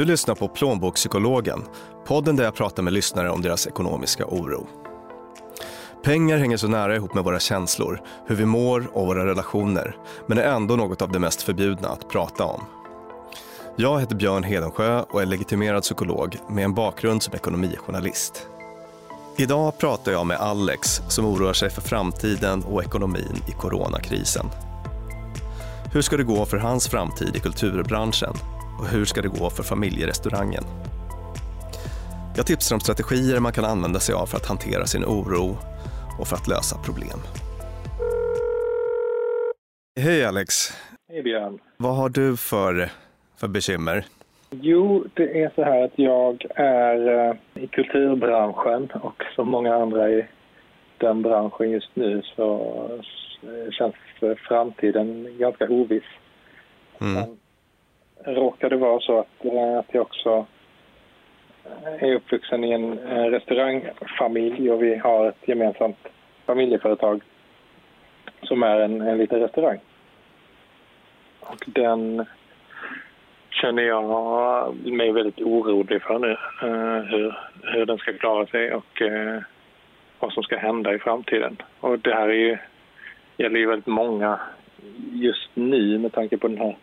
Du lyssnar på Plånbokspsykologen, podden där jag pratar med lyssnare om deras ekonomiska oro. Pengar hänger så nära ihop med våra känslor, hur vi mår och våra relationer, men är ändå något av det mest förbjudna att prata om. Jag heter Björn Hedensjö och är legitimerad psykolog med en bakgrund som ekonomijournalist. Idag pratar jag med Alex som oroar sig för framtiden och ekonomin i coronakrisen. Hur ska det gå för hans framtid i kulturbranschen? Och hur ska det gå för familjerestaurangen? Jag tipsar om strategier man kan använda sig av för att hantera sin oro och för att lösa problem. Hej Alex! Hej Björn! Vad har du för, för bekymmer? Jo, det är så här att jag är eh, i kulturbranschen och som många andra i den branschen just nu så känns framtiden ganska oviss. Mm. Råkar det vara så att, eh, att jag också eh, är uppvuxen i en eh, restaurangfamilj och vi har ett gemensamt familjeföretag som är en, en liten restaurang. Och den känner jag mig väldigt orolig för nu. Hur, hur den ska klara sig och vad som ska hända i framtiden. Och det här är ju, gäller ju väldigt många just nu med tanke på den här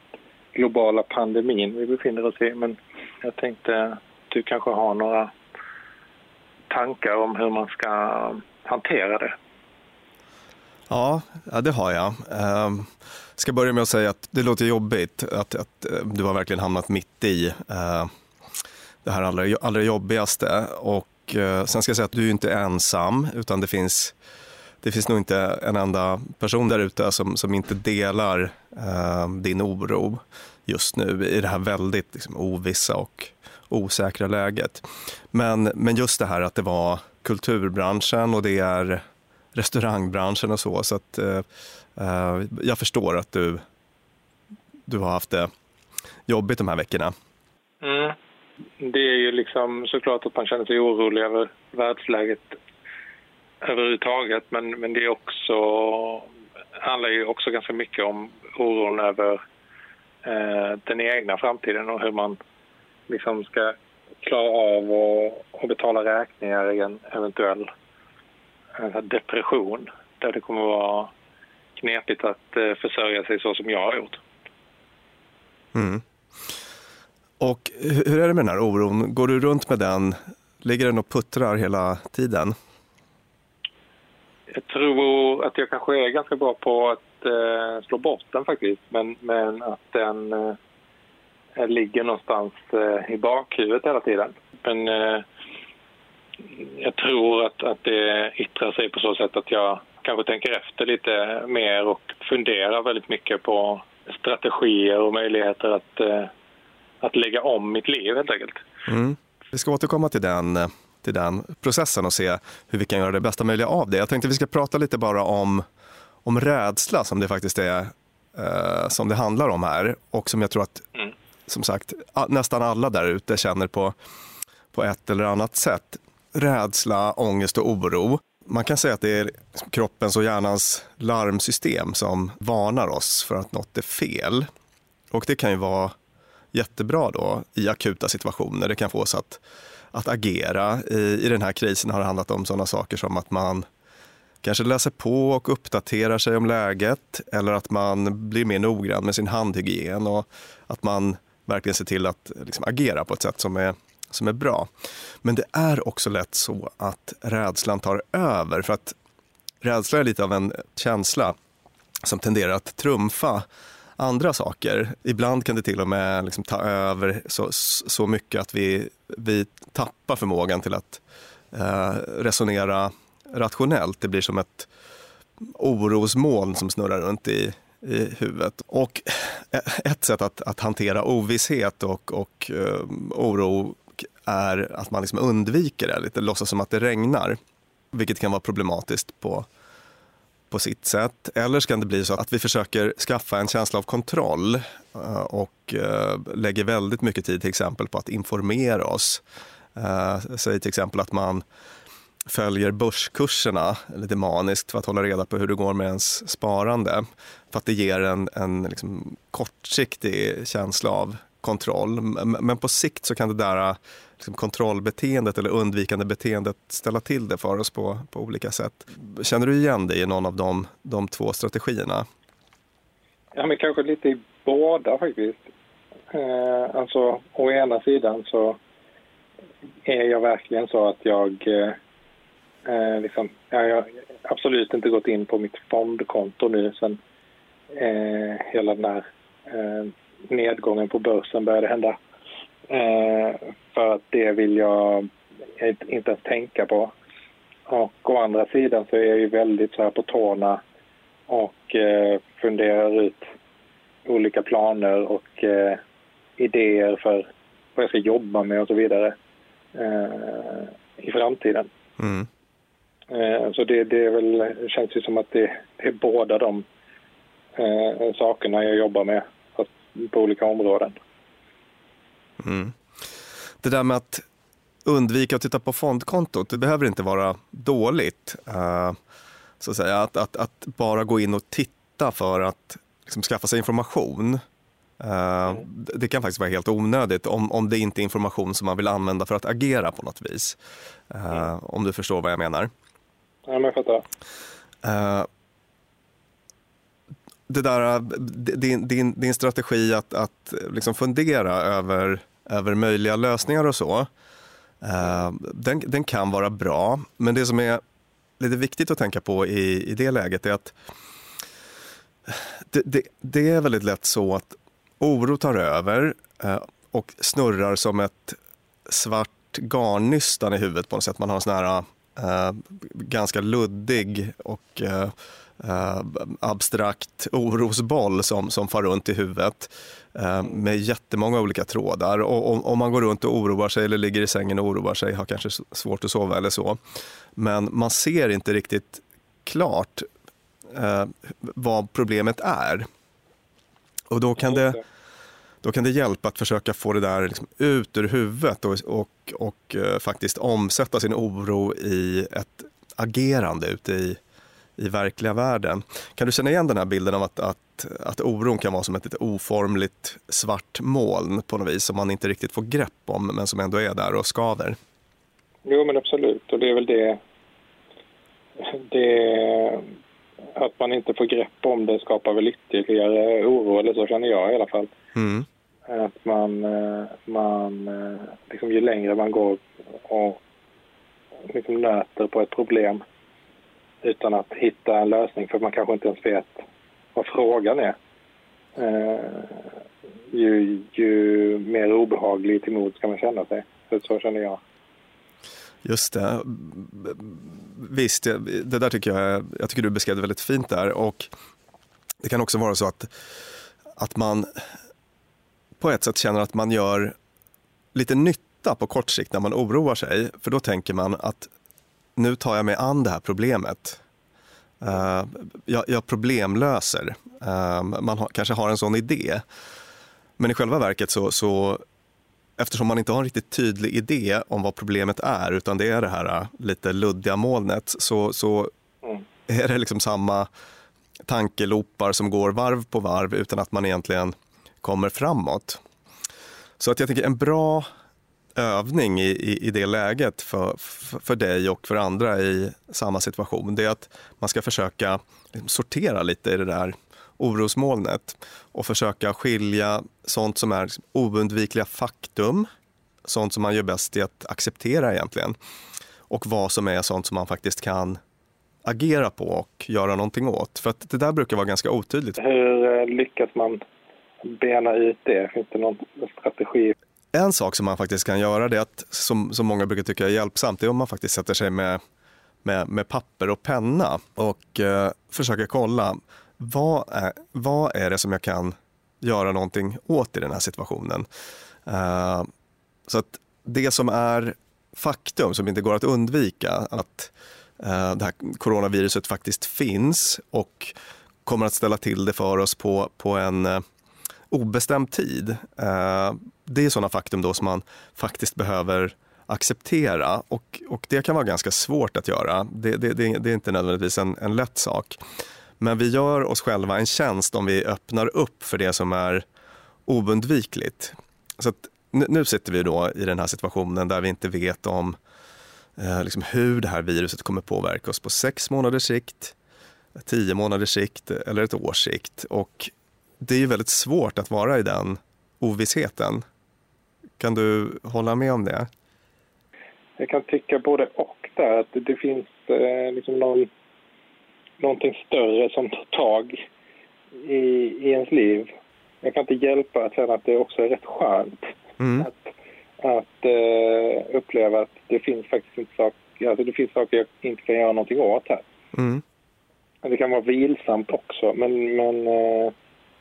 globala pandemin vi befinner oss i. Men jag tänkte att du kanske har några tankar om hur man ska hantera det. Ja, ja det har jag. Jag ska börja med att säga att det låter jobbigt att, att eh, du har verkligen hamnat mitt i eh, det här allra, allra jobbigaste. Och eh, sen ska jag säga att du är inte ensam, utan det finns, det finns nog inte en enda person där ute som, som inte delar eh, din oro just nu i det här väldigt liksom, ovissa och osäkra läget. Men, men just det här att det var kulturbranschen och det är restaurangbranschen och så. Så att, eh, eh jag förstår att du, du har haft det jobbigt de här veckorna. Mm. Det är ju liksom såklart att man känner sig orolig över världsläget överhuvudtaget. Men, men det är också, handlar ju också ganska mycket om oron över eh, den egna framtiden och hur man liksom ska klara av att betala räkningar i en eventuell eh, depression där det kommer vara knepigt att eh, försörja sig så som jag har gjort. Mm. Och hur är det med den här oron? Går du runt med den? Ligger den och puttrar hela tiden? Jag tror att jag kanske är ganska bra på att eh, slå bort den faktiskt. Men, men att den eh, ligger någonstans eh, i bakhuvudet hela tiden. Men eh, jag tror att, att det yttrar sig på så sätt att jag kanske tänker efter lite mer och funderar väldigt mycket på strategier och möjligheter att, eh, att lägga om mitt liv helt enkelt. Mm. Vi ska återkomma till den, eh, till den processen och se hur vi kan göra det bästa möjliga av det. Jag tänkte vi ska prata lite bara om, om rädsla som det faktiskt är eh, som det handlar om här och som jag tror att mm. som sagt nästan alla där ute känner på, på ett eller annat sätt rädsla, ångest och oro. Man kan säga att det är kroppens och hjärnans larmsystem som varnar oss för att något är fel. Och det kan ju vara jättebra då i akuta situationer. Det kan få oss att, att agera. I, I den här krisen har det handlat om sådana saker som att man kanske läser på och uppdaterar sig om läget eller att man blir mer noggrann med sin handhygien och att man verkligen ser till att liksom, agera på ett sätt som är som är bra. Men det är också lätt så att rädslan tar över. För att rädsla är lite av en känsla som tenderar att trumfa andra saker. Ibland kan det till och med liksom ta över så, så mycket att vi, vi tappar förmågan till att eh, resonera rationellt. Det blir som ett orosmoln som snurrar runt i, i huvudet. Och eh, ett sätt att, att hantera ovisshet och, och eh, oro är att man liksom undviker det lite, låtsas som att det regnar. Vilket kan vara problematiskt på, på sitt sätt. Eller ska det bli så att vi försöker skaffa en känsla av kontroll eh, och eh, lägger väldigt mycket tid till exempel på att informera oss. Eh, säg till exempel att man följer börskurserna lite maniskt för att hålla reda på hur det går med ens sparande. För att det ger en, en liksom kortsiktig känsla av kontroll. Men på sikt så kan det där liksom kontrollbeteendet eller undvikande beteendet ställa till det för oss på, på olika sätt. Känner du igen dig i någon av de, de två strategierna? Ja, men kanske lite i båda faktiskt. Eh, alltså, å ena sidan så är jag verkligen så att jag eh, eh liksom, jag har absolut inte gått in på mitt fondkonto nu sen eh, hela den här eh, nedgången på börsen började hända. Eh, för att det vill jag inte ens tänka på. Och å andra sidan så är jag ju väldigt så här på tårna och eh, funderar ut olika planer och eh, idéer för vad jag ska jobba med och så vidare i framtiden. Mm. Så det, det är väl, känns ju som att det, det är båda de eh, sakerna jag jobbar med på olika områden. Mm. Det där med att undvika att titta på fondkontot, det behöver inte vara dåligt. Uh, så att, säga. Att, att, att, bara gå in och titta för att liksom, skaffa sig information. Uh, mm. Det kan faktiskt vara helt onödigt om, om det inte är information som man vill använda för att agera på något vis. Uh. Om du förstår vad jag menar. Ja, men jag fattar det där, äh, din, din, din strategi att, att äh, liksom fundera över, över möjliga lösningar och så, eh, den, den kan vara bra. Men det som är lite viktigt att tänka på i, i det läget är att det, det, det är väldigt lätt så att oro tar över eh, och snurrar som ett svart garnnystan i huvudet på något sätt. Man har en sån här eh, ganska luddig och eh, eh, abstrakt orosboll som, som far runt i huvudet eh, med jättemånga olika trådar. Och om, man går runt och oroar sig eller ligger i sängen och oroar sig, har kanske svårt att sova eller så. Men man ser inte riktigt klart eh, vad problemet är. Och då kan det då kan det hjälpa att försöka få det där liksom ut ur huvudet och, och, och uh, faktiskt omsätta sin oro i ett agerande ute i, i verkliga världen. Kan du känna igen den här bilden av att, att, att oron kan vara som ett, ett oformligt svart moln på något vis som man inte riktigt får grepp om men som ändå är där och skaver? Jo men absolut och det är väl det, det att man inte får grepp om det skapar väl ytterligare oro eller så känner jag i alla fall. Mm. Att man, man liksom ju längre man går och liksom nöter på ett problem utan att hitta en lösning för man kanske inte ens vet vad frågan är. Eh, ju, ju mer obehaglig till mods kan man känna sig. Så, så känner jag. Just det. Visst, det där tycker jag, jag tycker du beskrev det väldigt fint där. Och det kan också vara så att, att man på ett sätt känner att man gör lite nytta på kort sikt när man oroar sig. För då tänker man att nu tar jag mig an det här problemet. Uh, jag, jag problemlöser. Uh, man har, kanske har en sån idé. Men i själva verket så, så, eftersom man inte har en riktigt tydlig idé om vad problemet är, utan det är det här uh, lite luddiga molnet, så, så mm. är det liksom samma tankelopar som går varv på varv utan att man egentligen kommer framåt. Så att jag tänker en bra övning i, i, i det läget för, för, för, dig och för andra i samma situation, det är att man ska försöka liksom sortera lite i det där orosmolnet och försöka skilja sånt som är liksom oundvikliga faktum, sånt som man gör bäst i att acceptera egentligen, och vad som är sånt som man faktiskt kan agera på och göra någonting åt. För att det där brukar vara ganska otydligt. Hur eh, lyckas man bena ut det? Finns det någon strategi? En sak som man faktiskt kan göra, det att, som, som många brukar tycka är hjälpsamt, det är om man faktiskt sätter sig med, med, med papper och penna och eh, försöker kolla vad är, vad är det som jag kan göra någonting åt i den här situationen. Eh, så att det som är faktum, som inte går att undvika, att eh, det här coronaviruset faktiskt finns och kommer att ställa till det för oss på, på en eh, obestämd tid. Eh, det är sådana faktum då som man faktiskt behöver acceptera och, och det kan vara ganska svårt att göra. Det, det, det, det är inte nödvändigtvis en, en lätt sak. Men vi gör oss själva en tjänst om vi öppnar upp för det som är oundvikligt. Så att, nu sitter vi då i den här situationen där vi inte vet om eh, liksom hur det här viruset kommer påverka oss på sex månaders sikt, tio månaders sikt eller ett års sikt. Och det är ju väldigt svårt att vara i den ovissheten. Kan du hålla med om det? Jag kan tycka både och där. Att det finns eh, liksom någon, någonting större som tar tag i, i ens liv. Jag kan inte hjälpa att känna att det också är rätt skönt mm. att, att uh, uppleva att det finns faktiskt inte saker, alltså det finns saker jag inte kan göra någonting åt här. Mm. Det kan vara vilsamt också, men, men uh,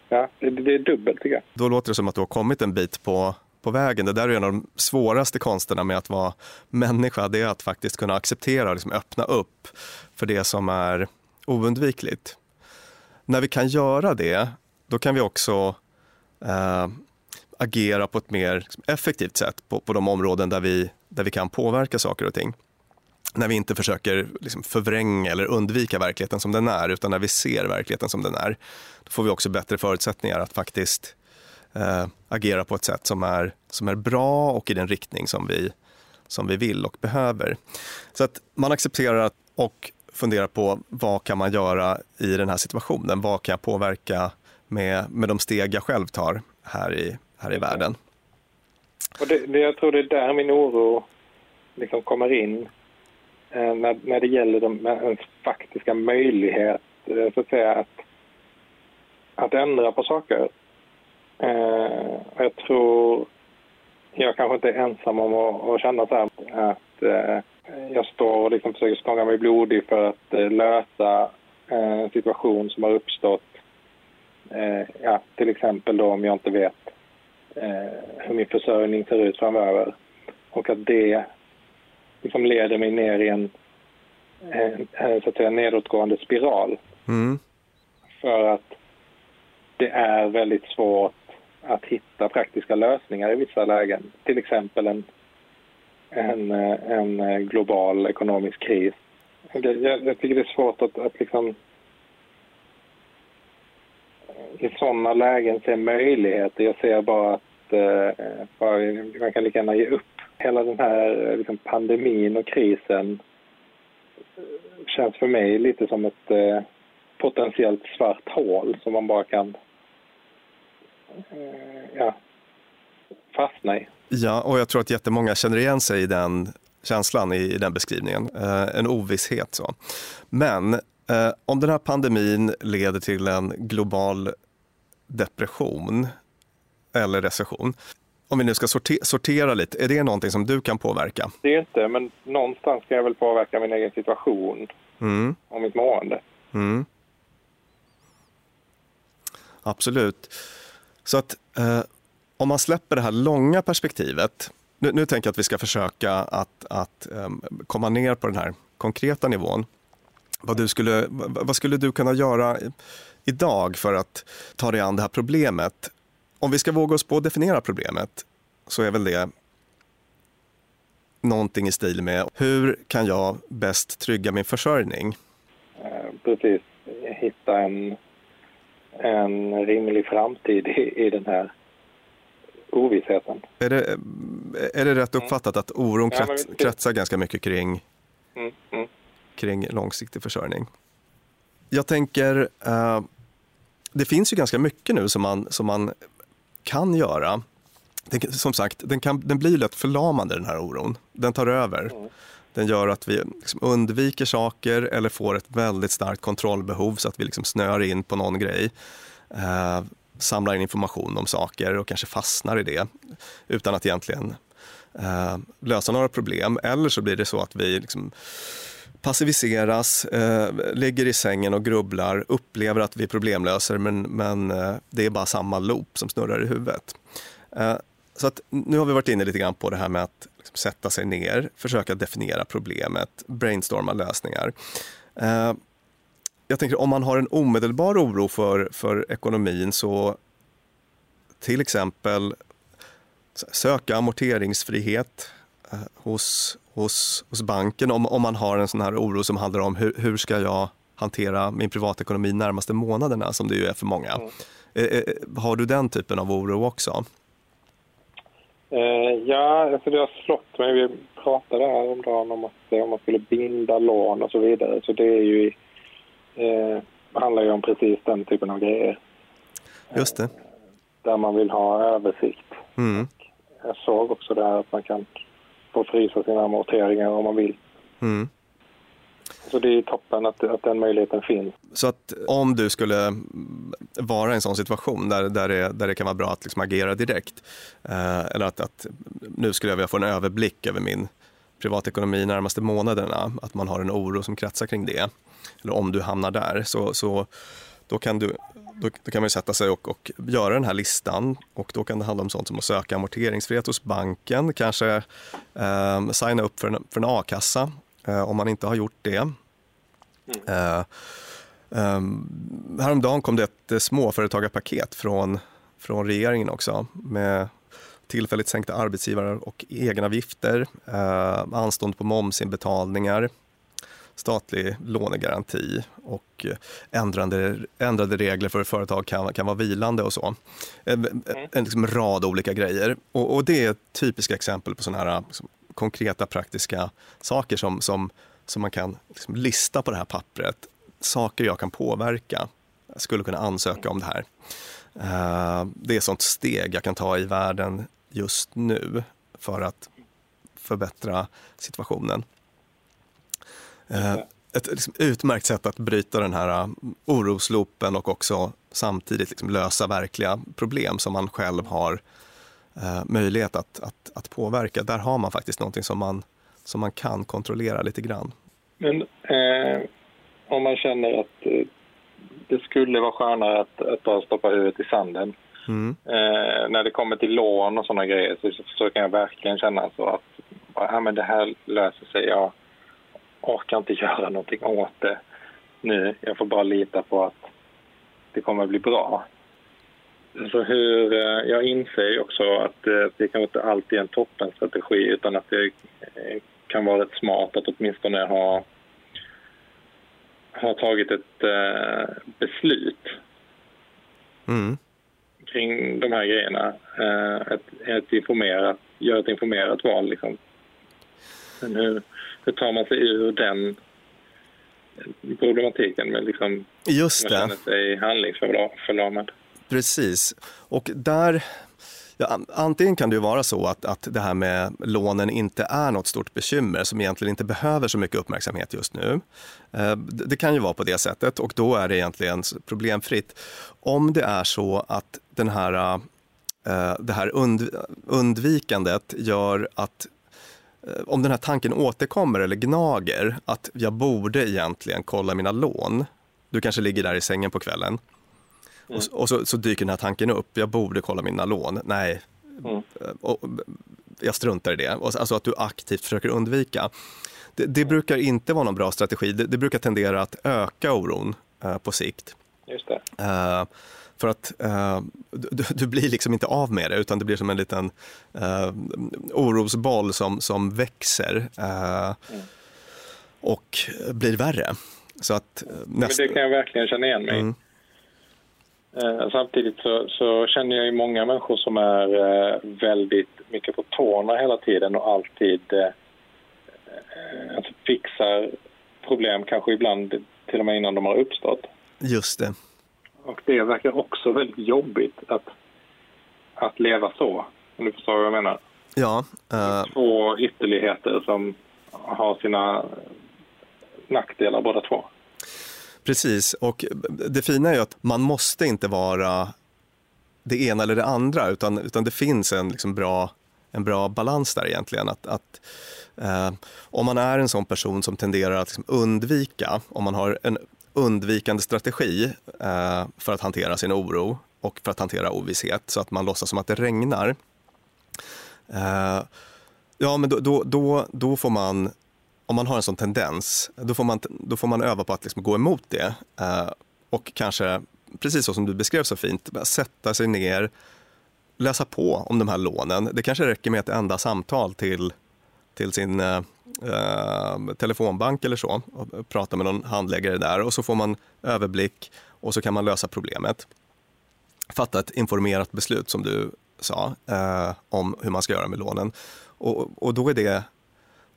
ja, det, det, är dubbelt tycker jag. Då låter det som att du har kommit en bit på på vägen. Det där är en av de svåraste konsterna med att vara människa. Det är att faktiskt kunna acceptera och liksom öppna upp för det som är oundvikligt. När vi kan göra det, då kan vi också eh, agera på ett mer liksom, effektivt sätt på, på de områden där vi, där vi kan påverka saker och ting. När vi inte försöker liksom förvränga eller undvika verkligheten som den är, utan när vi ser verkligheten som den är, då får vi också bättre förutsättningar att faktiskt eh, agera på ett sätt som är, som är bra och i den riktning som vi, som vi vill och behöver. Så att man accepterar och funderar på vad kan man göra i den här situationen? Vad kan jag påverka med, med de steg jag själv tar här i, här i världen? Och det, det, jag tror det är där min oro liksom kommer in Eh, när, när det gäller de, ens faktiska möjlighet eh, så att säga att, att ändra på saker. Eh, jag tror jag kanske inte är ensam om att, att känna så här att eh, jag står och liksom försöker stånga mig blodig för att eh, lösa eh, en situation som har uppstått. Eh, ja, till exempel då om jag inte vet eh, hur min försörjning ser ut framöver. Och att det liksom leder mig ner i en, en så att säga, nedåtgående spiral. Mm. För att det är väldigt svårt att hitta praktiska lösningar i vissa lägen. Till exempel en, en, en global ekonomisk kris. Jag, jag tycker det är svårt att, att liksom i sådana lägen se möjligheter. Jag ser bara att eh, man kan lika gärna ge upp. Hela den här liksom, pandemin och krisen eh, känns för mig lite som ett eh, potentiellt svart hål som man bara kan Eh, ja, fastna i. Ja, och jag tror att jättemånga känner igen sig i den känslan, i, i den beskrivningen. Eh, en ovisshet. Så. Men eh, om den här pandemin leder till en global depression eller recession, om vi nu ska sortera, sortera lite, är det någonting som du kan påverka? Det är inte, men någonstans kan jag väl påverka min egen situation mm. och mitt mående. Mm. Absolut. Så att eh, om man släpper det här långa perspektivet, nu, nu tänker jag att vi ska försöka att, att um, komma ner på den här konkreta nivån. Vad, du skulle, vad skulle du kunna göra idag för att ta dig an det här problemet? Om vi ska våga oss på att definiera problemet så är väl det någonting i stil med hur kan jag bäst trygga min försörjning? Eh, precis, hitta en en rimlig framtid i, i den här ovissheten. Är det, är det rätt uppfattat att oron krets, kretsar ganska mycket kring, mm, mm. kring långsiktig försörjning? Jag tänker, uh, det finns ju ganska mycket nu som man, som man kan göra. Den, som sagt, den, kan, den blir lätt förlamande den här oron. Den tar över. Mm. Den gör att vi liksom undviker saker eller får ett väldigt starkt kontrollbehov så att vi liksom snör in på någon grej. Eh, samlar in information om saker och kanske fastnar i det utan att egentligen eh, lösa några problem. Eller så blir det så att vi liksom passiviseras, eh, ligger i sängen och grubblar, upplever att vi problemlöser men, men eh, det är bara samma loop som snurrar i huvudet. Eh, så att nu har vi varit inne lite grann på det här med att liksom sätta sig ner, försöka definiera problemet, brainstorma lösningar. Eh, jag tänker om man har en omedelbar oro för, för ekonomin så till exempel söka amorteringsfrihet eh, hos, hos, hos banken om, om man har en sån här oro som handlar om hur, hur ska jag hantera min privatekonomi närmaste månaderna som det ju är för många. Mm. Eh, har du den typen av oro också? Eh, ja, alltså det har slått mig. Vi pratade häromdagen om att eh, om man skulle binda lån och så vidare. Så det är ju, eh, handlar ju om precis den typen av grejer. Just det. Eh, där man vill ha översikt. Mm. Jag såg också där att man kan få frysa sina amorteringar om man vill. Mm. Så det är toppen att, att den möjligheten finns. Så att om du skulle vara i en sån situation där, där, det, där det kan vara bra att liksom agera direkt, eh, eller att, att nu skulle jag vilja få en överblick över min privatekonomi närmaste månaderna, att man har en oro som kretsar kring det, eller om du hamnar där, så, så då kan du då, då kan man sätta sig och, och, göra den här listan och då kan det handla om sånt som att söka amorteringsfrihet hos banken, kanske eh, signa upp för en, för en a-kassa eh, om man inte har gjort det. Mm. Um, häromdagen kom det ett eh, småföretagarpaket från, från regeringen också med tillfälligt sänkta arbetsgivare och egenavgifter, uh, anstånd på momsinbetalningar, statlig lånegaranti och ändrade, ändrade regler för hur företag kan, kan vara vilande och så. En, en liksom rad olika grejer. Och, och, det är typiska exempel på sådana här liksom, konkreta praktiska saker som, som, som man kan liksom lista på det här pappret saker jag kan påverka. Jag skulle kunna ansöka om det här. Eh, det är sånt steg jag kan ta i världen just nu för att förbättra situationen. Eh, ett liksom utmärkt sätt att bryta den här eh, orosloopen och också samtidigt liksom lösa verkliga problem som man själv har möjlighet att, att, att påverka. Där har man faktiskt någonting som man, som man kan kontrollera lite grann. Men eh, om man känner att eh, det skulle vara skönare att, att bara stoppa huvudet i sanden. Mm. Eh, när det kommer till lån och sådana grejer så, så kan jag verkligen känna så att ja, men det här löser sig. Jag orkar inte göra någonting åt det nu. Jag får bara lita på att det kommer att bli bra. Så hur, eh, jag inser också att eh, det kan inte alltid är en toppenstrategi utan att det kan vara rätt smart att åtminstone ha har tagit ett eh, beslut mm. kring de här grejerna. Eh, ett, ett informerat, gör ett informerat val. Liksom. Men hur, hur tar man sig ur den problematiken med liksom, Just det. man känner sig handlingsförlamad? Precis. Och där Ja, antingen kan det ju vara så att, att det här med lånen inte är något stort bekymmer som egentligen inte behöver så mycket uppmärksamhet just nu. Eh, det kan ju vara på det sättet och då är det egentligen problemfritt. Om det är så att den här, eh, det här undvikandet gör att om den här tanken återkommer eller gnager att jag borde egentligen kolla mina lån. Du kanske ligger där i sängen på kvällen Mm. Och, och så, så, dyker den här tanken upp, jag borde kolla mina lån. Nej, mm. och, jag struntar i det. Alltså att du aktivt försöker undvika. Det, det brukar inte vara någon bra strategi. Det, det brukar tendera att öka oron eh, på sikt. Just det. Eh, för att eh, du, du, blir liksom inte av med det utan det blir som en liten eh, orosboll som, som växer eh, och blir värre. Så att, nästa... Men det kan jag verkligen känna igen mig mm. Eh, samtidigt så, så, känner jag ju många människor som är eh, väldigt mycket på tårna hela tiden och alltid eh, alltså fixar problem, kanske ibland till och med innan de har uppstått. Just det. Och det verkar också väldigt jobbigt att, att leva så, om du förstår vad jag menar. Ja. Uh... Två ytterligheter som har sina nackdelar båda två. Precis, och det fina är ju att man måste inte vara det ena eller det andra, utan, utan det finns en liksom bra, en bra balans där egentligen. Att, att eh, om man är en sån person som tenderar att liksom undvika, om man har en undvikande strategi eh, för att hantera sin oro och för att hantera ovisshet, så att man låtsas som att det regnar. Eh, ja, men då, då, då, då får man om man har en sån tendens, då får man, då får man öva på att liksom gå emot det. Eh, och kanske, precis så som du beskrev så fint, sätta sig ner, läsa på om de här lånen. Det kanske räcker med ett enda samtal till, till sin eh, eh, telefonbank eller så och prata med någon handläggare där och så får man överblick och så kan man lösa problemet. Fatta ett informerat beslut som du sa eh, om hur man ska göra med lånen. Och, och då är det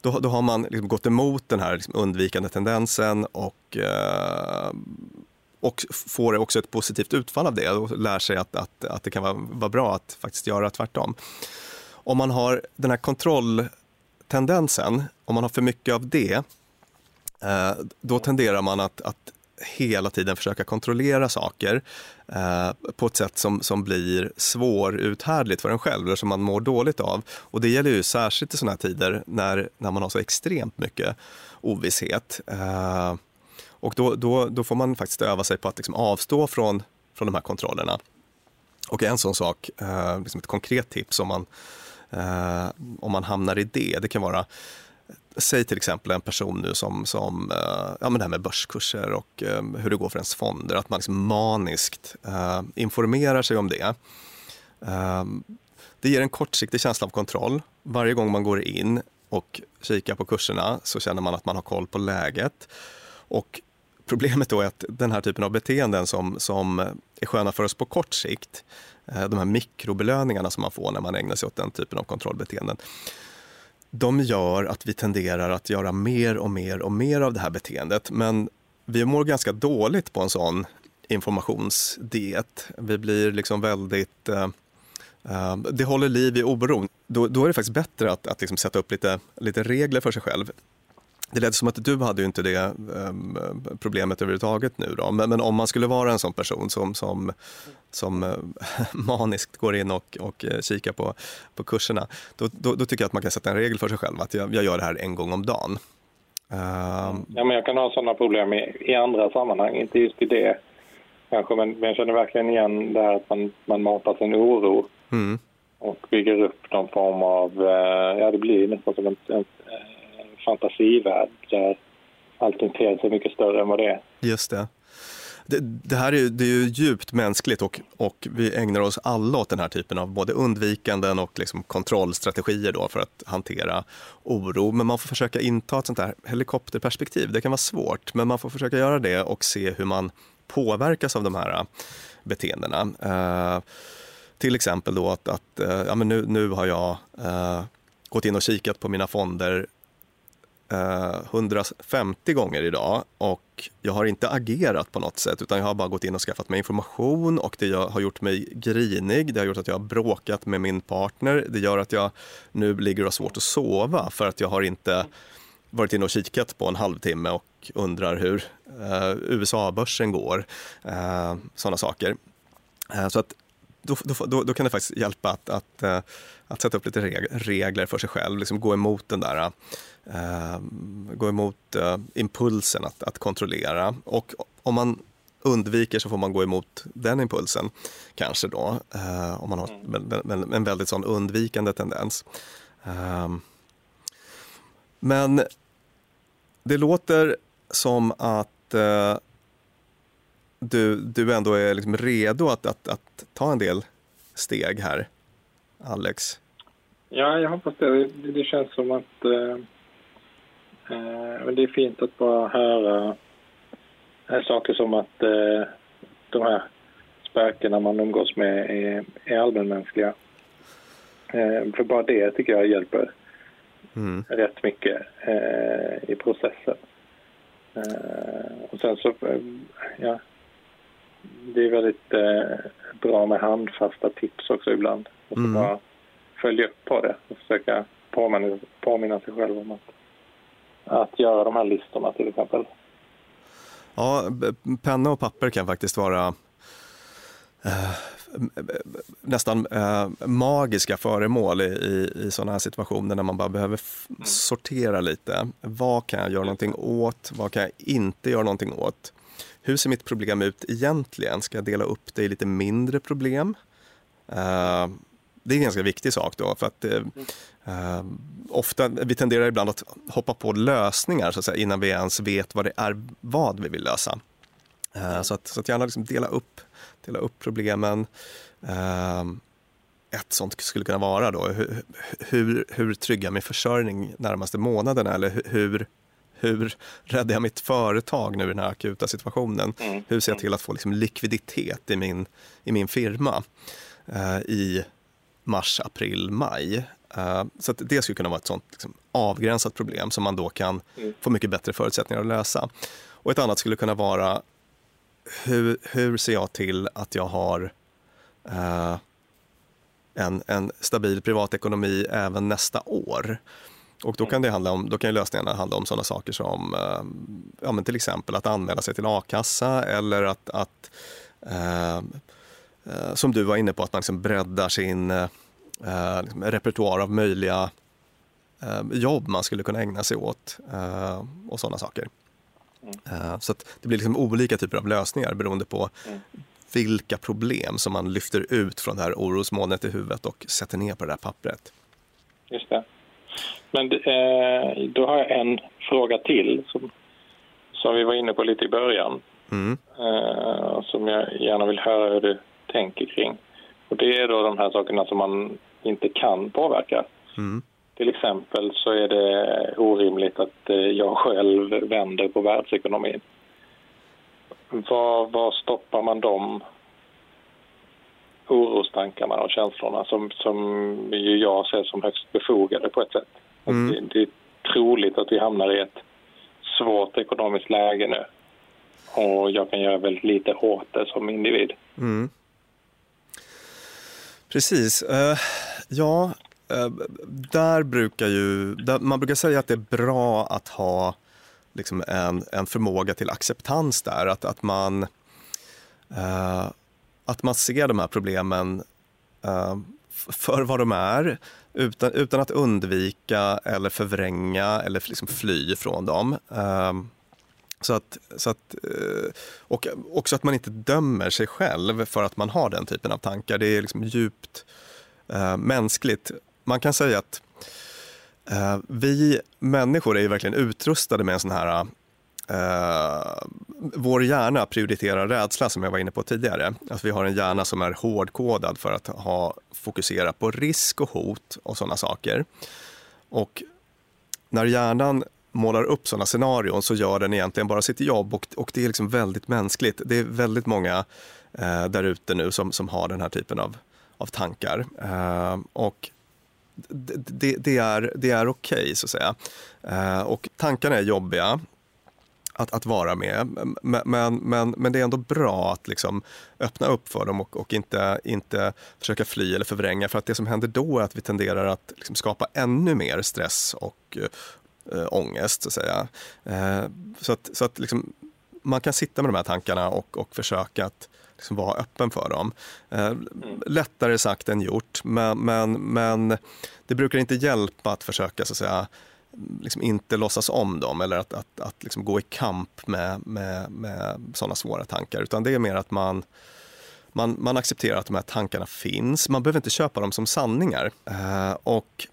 då, då har man liksom gått emot den här liksom undvikande tendensen och, eh, och får också ett positivt utfall av det och lär sig att, att, att det kan vara, vara bra att faktiskt göra tvärtom. Om man har den här kontroll... Tendensen, om man har för mycket av det, eh, då tenderar man att, att hela tiden försöka kontrollera saker eh, på ett sätt som, som blir svåruthärdligt för en själv eller som man mår dåligt av. Och det gäller ju särskilt i sådana här tider när, när man har så extremt mycket ovisshet. Eh, och då, då, då får man faktiskt öva sig på att liksom avstå från, från de här kontrollerna. Och en sån sak, eh, liksom ett konkret tips om man, eh, om man hamnar i det, det kan vara säg till exempel en person nu som, som eh, ja, men det här med börskurser och eh, hur det går för ens fonder, att man liksom maniskt eh, informerar sig om det. det ger en kortsiktig känsla av kontroll. Varje gång man går in och kikar på kurserna så känner man att man har koll på läget. Och problemet då är att den här typen av beteenden som, som är sköna för oss på kort sikt, eh, de här mikrobelöningarna som man får när man ägnar sig åt den typen av kontrollbeteenden, de gör att vi tenderar att göra mer och mer och mer av det här beteendet. Men vi mår ganska dåligt på en sån informationsdiet. Vi blir liksom väldigt... Eh, eh det håller liv i oron. Då, då är det faktiskt bättre att, att liksom sätta upp lite, lite regler för sig själv. Det lät som att du hade ju inte det um, problemet överhuvudtaget nu då. Men, men, om man skulle vara en sån person som, som, som uh, maniskt går in och, och uh, kikar på, på kurserna, då, då, då, tycker jag att man kan sätta en regel för sig själv att jag, jag gör det här en gång om dagen. Uh, ja, men jag kan ha sådana problem i, i andra sammanhang, inte just i det kanske, men, men jag känner verkligen igen det här att man, man matar sin oro mm. och bygger upp någon form av, uh, ja det blir nästan som en, en fantasivärld där allting ter sig mycket större än vad det är. Just det. Det, det, här är, det är ju djupt mänskligt och, och vi ägnar oss alla åt den här typen av både undvikanden och liksom kontrollstrategier då för att hantera oro. Men man får försöka inta ett sånt här helikopterperspektiv. Det kan vara svårt, men man får försöka göra det och se hur man påverkas av de här äh, beteendena. Eh, till exempel då att, att eh, ja, men nu, nu har jag eh, gått in och kikat på mina fonder Eh, 150 gånger idag och jag har inte agerat på något sätt utan jag har bara gått in och skaffat mig information och det har gjort mig grinig, det har gjort att jag har bråkat med min partner, det gör att jag nu ligger och har svårt att sova för att jag har inte varit inne och kikat på en halvtimme och undrar hur eh, USA-börsen går. Eh, sådana saker. Eh, så att då, då, då, kan det faktiskt hjälpa att, att, eh, att sätta upp lite regler för sig själv, liksom gå emot den där uh, gå emot uh, impulsen att, att kontrollera. Och om man undviker så får man gå emot den impulsen kanske då, uh, om man har mm. en väldigt sån undvikande tendens. Ehm, men det låter som att du, du ändå är liksom redo att, att, att ta en del steg här, Alex? Ja, jag hoppas det. Det, det känns som att eh, eh, det är fint att bara höra eh, saker som att eh, de här spökena man umgås med är, är allmänmänskliga. Eh, för bara det tycker jag hjälper mm. rätt mycket eh, i processen. Eh, och sen så, ja, det är väldigt eh, bra med handfasta tips också ibland. Och mm. bara följa upp på det och försöka påminna, påminna sig själv om att, att göra de här listorna till exempel. Ja, penna och papper kan faktiskt vara eh, nästan eh, magiska föremål i, i, i sådana här situationer när man bara behöver mm. sortera lite. Vad kan jag göra någonting åt? Vad kan jag inte göra någonting åt? Hur ser mitt problem ut egentligen? Ska jag dela upp det i lite mindre problem? Uh, det är en ganska viktig sak då, för att uh, ofta, vi tenderar ibland att hoppa på lösningar så att säga, innan vi ens vet vad det är, vad vi vill lösa. Uh, så, att, så att gärna liksom dela, upp, dela upp problemen. ett sånt skulle kunna vara då, hur, hur, hur tryggar min försörjning närmaste månaderna eller hur, hur räddar jag mitt företag nu i den här akuta situationen? Mm. Hur ser jag till att få liksom likviditet i min, i min firma? Uh, i, mars, april, maj. Uh, så det skulle kunna vara ett sånt liksom, avgränsat problem som man då kan mm. få mycket bättre förutsättningar att lösa. Och ett annat skulle kunna vara hur, hur ser jag till att jag har uh, en, en stabil privatekonomi även nästa år? Och då kan, det handla om, då kan lösningarna handla om sådana saker som uh, ja, men till exempel att anmäla sig till a-kassa eller att, att som du var inne på, att man liksom breddar sin eh, liksom repertoar av möjliga eh, jobb man skulle kunna ägna sig åt eh, och sådana saker. Mm. Eh, så det blir liksom olika typer av lösningar beroende på mm. vilka problem som man lyfter ut från det här orosmolnet i huvudet och sätter ner på det där pappret. Just det. Men eh, då har jag en fråga till som, som vi var inne på lite i början. Mm. Eh, som jag gärna vill höra hur du tänker kring. Och Det är då de här sakerna som man inte kan påverka. Mm. Till exempel så är det orimligt att eh, jag själv vänder på världsekonomin. Var, var stoppar man de orostankarna och känslorna som, som ju jag ser som högst befogade på ett sätt? Mm. Det, det, är troligt att vi hamnar i ett svårt ekonomiskt läge nu och jag kan göra väldigt lite åt det som individ. Mm. Precis. Uh, ja, uh, där brukar ju... Där, man brukar säga att det är bra att ha liksom en, en förmåga till acceptans där. Att, att, man, uh, att man ser de här problemen eh, för vad de är utan, utan att undvika eller förvränga eller liksom fly från dem. Eh, så att, så att, eh, och också att man inte dömer sig själv för att man har den typen av tankar. Det är liksom djupt äh, mänskligt. Man kan säga att vi människor är verkligen utrustade med en sån här Uh, vår hjärna prioriterar rädsla som jag var inne på tidigare. Alltså vi har en hjärna som är hårdkodad för att ha, fokusera på risk och hot och sådana saker. Och när hjärnan målar upp sådana scenarion så gör den egentligen bara sitt jobb och, och det är liksom väldigt mänskligt. Det är väldigt många eh, där ute nu som, som har den här typen av, av tankar. Eh, och det, det, är, det är okej okay, så att säga. Eh, och tankarna är jobbiga att, att vara med. Men, men, men det är ändå bra att liksom öppna upp för dem och, och inte, inte försöka fly eller förvränga. För att det som händer då är att vi tenderar att liksom skapa ännu mer stress och, äh, ångest. Så att, säga. Äh, så att, så att liksom, man kan sitta med de här tankarna och, och försöka att liksom vara öppen för dem. Äh, lättare sagt än gjort, men, men, men det brukar inte hjälpa att försöka så att säga, liksom inte låtsas om dem eller att, att, att liksom gå i kamp med, med, med sådana svåra tankar. Utan det är mer att man, man, man accepterar att de här tankarna finns. Man behöver inte köpa dem som sanningar. Eh, och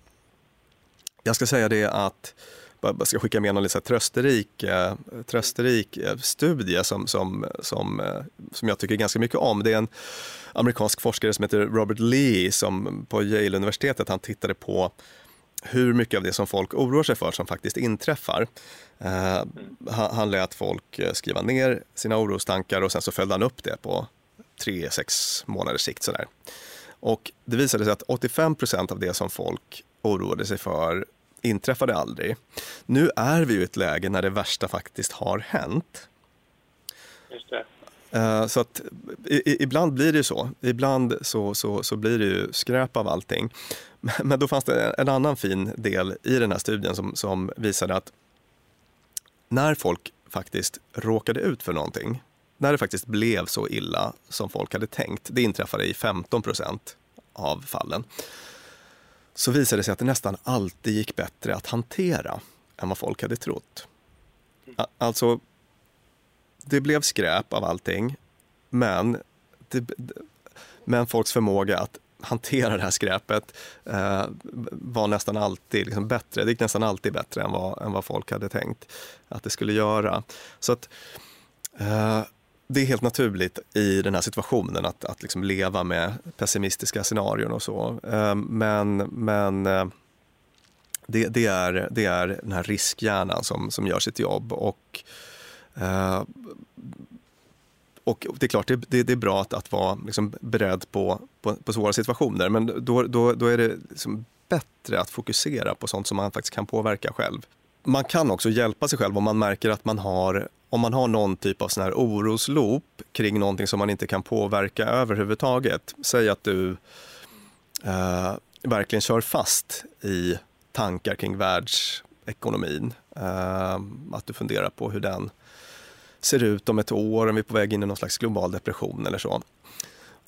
jag ska säga det att jag ska skicka med någon lite trösterik, eh, trösterik eh, studie som, som, som, eh, som jag tycker ganska mycket om. Det är en amerikansk forskare som heter Robert Lee som på Yale-universitetet han tittade på hur mycket av det som folk oroar sig för som faktiskt inträffar. Eh, han lät folk eh, skriva ner sina orostankar och sen så följde han upp det på tre, sex månaders sikt. Sådär. Och det visade sig att 85 procent av det som folk oroade sig för inträffade aldrig. Nu är vi i ett läge när det värsta faktiskt har hänt. Just det. Eh, så att ibland blir det ju så. Ibland så, så, så blir det ju skräp av allting. Men då fanns det en annan fin del i den här studien som, som visade att när folk faktiskt råkade ut för någonting, när det faktiskt blev så illa som folk hade tänkt, det inträffade i 15 procent av fallen, så visade det sig att det nästan alltid gick bättre att hantera än vad folk hade trott. Alltså, det blev skräp av allting, men, det, men folks förmåga att hantera det här skräpet eh, var nästan alltid liksom bättre. Det gick nästan alltid bättre än vad, än vad folk hade tänkt att det skulle göra. Så att eh, det är helt naturligt i den här situationen att, att liksom leva med pessimistiska scenarion och så. Eh, men, men eh, det, det, är, det är den här riskhjärnan som, som gör sitt jobb. Och, Eh, och det är klart, det, det, det är bra att, att vara liksom beredd på, på, på, svåra situationer, men då, då, då är det liksom bättre att fokusera på sånt som man faktiskt kan påverka själv. Man kan också hjälpa sig själv om man märker att man har om man har någon typ av sån här orosloop kring någonting som man inte kan påverka överhuvudtaget. Säg att du eh, verkligen kör fast i tankar kring världsekonomin. Eh, att du funderar på hur den ser ut om ett år, om vi är på väg in i någon slags global depression eller så.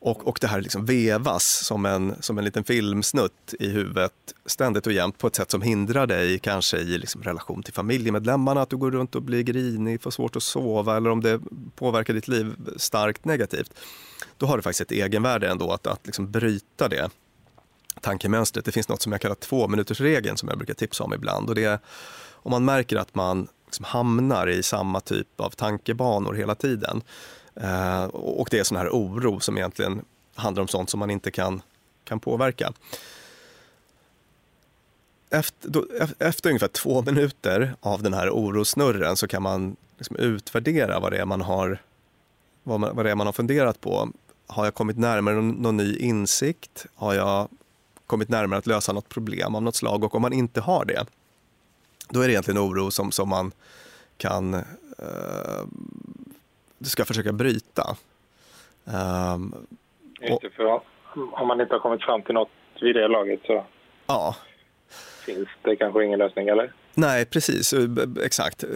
Och, och det här liksom vevas som en, som en liten filmsnutt i huvudet ständigt och jämt på ett sätt som hindrar dig kanske i liksom relation till familjemedlemmarna, att du går runt och blir grinig, får svårt att sova eller om det påverkar ditt liv starkt negativt. Då har det faktiskt ett egenvärde ändå att, att liksom bryta det tankemönstret. Det finns något som jag kallar två minuters regeln som jag brukar tipsa om ibland och det är om man märker att man liksom hamnar i samma typ av tankebanor hela tiden Eh, och det är sån här oro som egentligen handlar om sånt som man inte kan, kan påverka. Efter, då, efter ungefär två minuter av den här orosnurren så kan man liksom utvärdera vad det, är man har, vad, man, vad det är man har funderat på. Har jag kommit närmare någon, någon ny insikt? Har jag kommit närmare att lösa något problem av något slag? Och om man inte har det, då är det egentligen oro som, som man kan eh, ska försöka bryta. Um, inte för om man inte har kommit fram till något vid det laget så ja. finns det kanske ingen lösning, eller? Nej, precis. Eh, exakt. Eh,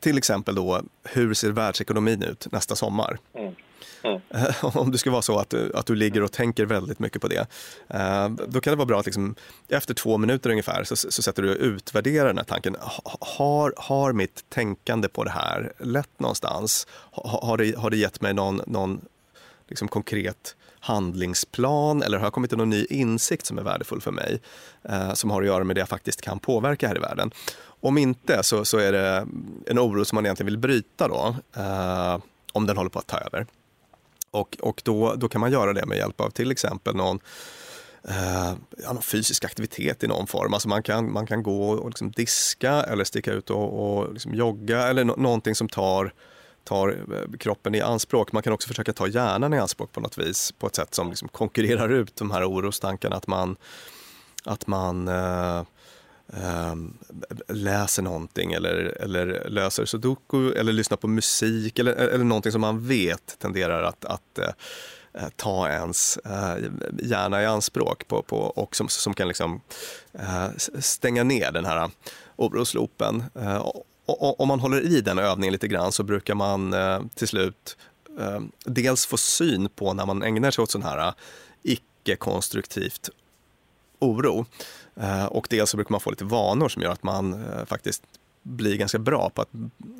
till exempel då, hur ser världsekonomin ut nästa sommar? Mm. Mm. Om det skulle vara så att, att du ligger och tänker väldigt mycket på det, eh, då kan det vara bra att liksom, efter två minuter ungefär så, så sätter du och utvärderar den här tanken. Har, har mitt tänkande på det här lett någonstans? Har, har, det, har det gett mig någon, någon liksom konkret handlingsplan eller har jag kommit till någon ny insikt som är värdefull för mig eh, som har att göra med det jag faktiskt kan påverka här i världen. Om inte så, så är det en oro som man egentligen vill bryta då, eh, om den håller på att ta över. Och, och då, då kan man göra det med hjälp av till exempel någon eh, ja, någon fysisk aktivitet i någon form. Alltså man, kan, man kan gå och liksom diska eller sticka ut och, och liksom jogga eller no någonting som tar, tar eh, kroppen i anspråk. Man kan också försöka ta hjärnan i anspråk på något vis på ett sätt som liksom konkurrerar ut de här orostankarna. Att man, att man eh, Um, läser någonting eller, eller löser sudoku eller lyssnar på musik eller, eller någonting som man vet tenderar att, att uh, ta ens uh, hjärna i anspråk på, på, och som, som kan liksom, uh, stänga ner den här orosloopen. om man håller i den övningen lite grann så brukar man till slut ehm, dels få syn på när man ägnar sig åt sån här icke-konstruktivt oro. Eh, och dels så brukar man få lite vanor som gör att man eh, faktiskt blir ganska bra på att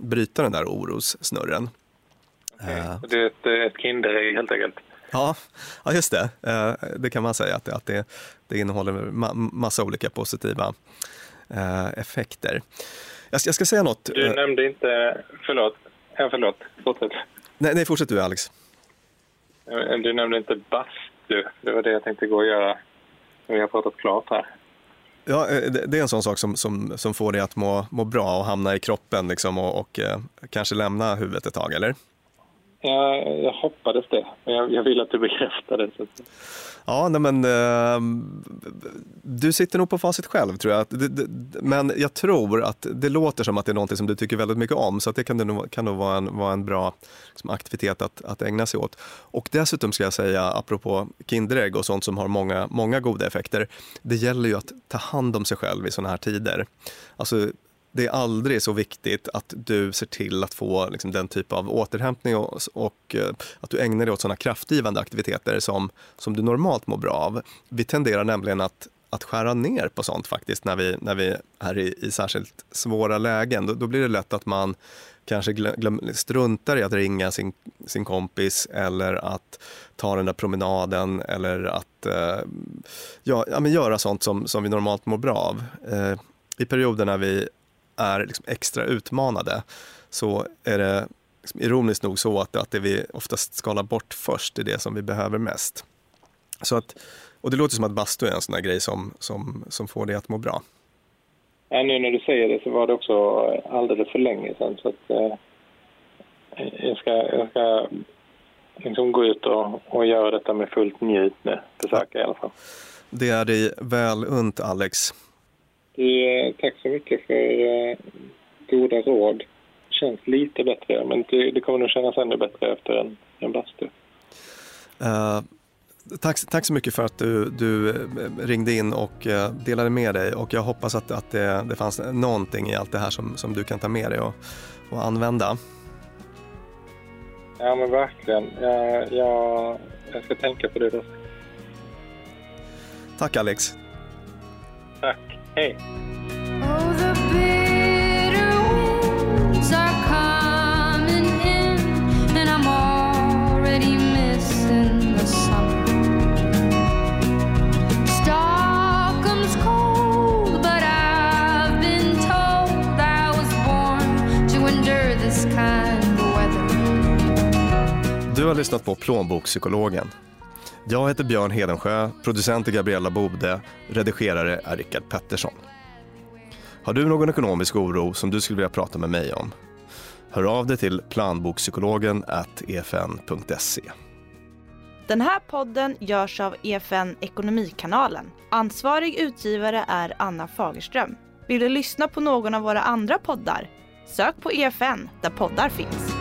bryta den där orossnurren. Okay. Eh. Det är ett, ett Kinderägg helt enkelt? Ja, ja, just det. Det kan man säga att det, att det, det innehåller massa olika positiva effekter. Jag, jag ska säga något. Du nämnde inte, förlåt, ja, förlåt, fortsätt. Nej, nej, fortsätt du Alex. Du nämnde inte bastu, det var det jag tänkte gå och göra vi har pratat klart här. Ja, eh, det är en sån sak som, som, som får dig att må, må bra och hamna i kroppen liksom och, och eh, kanske lämna huvudet ett tag, eller? Jag, jag hoppades det, men jag, jag vill att du bekräftar det. Så. Ja, nej men eh, du sitter nog på facit själv tror jag. Men jag tror att det låter som att det är något som du tycker väldigt mycket om, så att det kan, nog, kan nog vara en, vara en bra liksom, aktivitet att, att ägna sig åt. Och dessutom ska jag säga, apropå Kinderägg och sånt som har många, många goda effekter, det gäller ju att ta hand om sig själv i sådana här tider. Alltså, det är aldrig så viktigt att du ser till att få liksom, den typ av återhämtning och, och eh, att du ägnar dig åt sådana kraftgivande aktiviteter som, som du normalt mår bra av. Vi tenderar nämligen att, att skära ner på sånt faktiskt när vi, när vi är i, i särskilt svåra lägen. Då, då blir det lätt att man kanske glöm, struntar i att ringa sin, sin kompis eller att ta den där promenaden eller att eh, ja, ja, men göra sånt som, som vi normalt mår bra av. Eh, I perioder när vi är liksom extra utmanade så är det liksom ironiskt nog så att, att det vi oftast skalar bort först är det som vi behöver mest. Så att, och det låter som att bastu är en sån grej som, som, som får dig att må bra. Ja, nu när du säger det så var det också alldeles för länge sedan. Så att, eh, jag ska, jag ska liksom gå ut och, och göra detta med fullt njut nu. Försöka i alla fall. Det är dig väl unt, Alex. Det, tack så mycket för eh, goda råd. Det känns lite bättre, men det, det kommer nog kännas ännu bättre efter en, en bastu. Uh, tack, tack så mycket för att du, du ringde in och uh, delade med dig och jag hoppas att, att det, det fanns någonting i allt det här som, som du kan ta med dig och, och använda. Ja men verkligen. Jag, jag, jag ska tänka på det. Då. Tack Alex. Tack. Hej. Du har lyssnat på Plånbokspsykologen. Jag heter Björn Hedensjö, producent är Gabriella Bode, redigerare är Rickard Pettersson. Har du någon ekonomisk oro som du skulle vilja prata med mig om? Hör av dig till planbokspsykologen efn.se. Den här podden görs av EFN Ekonomikanalen. Ansvarig utgivare är Anna Fagerström. Vill du lyssna på någon av våra andra poddar? Sök på EFN där poddar finns.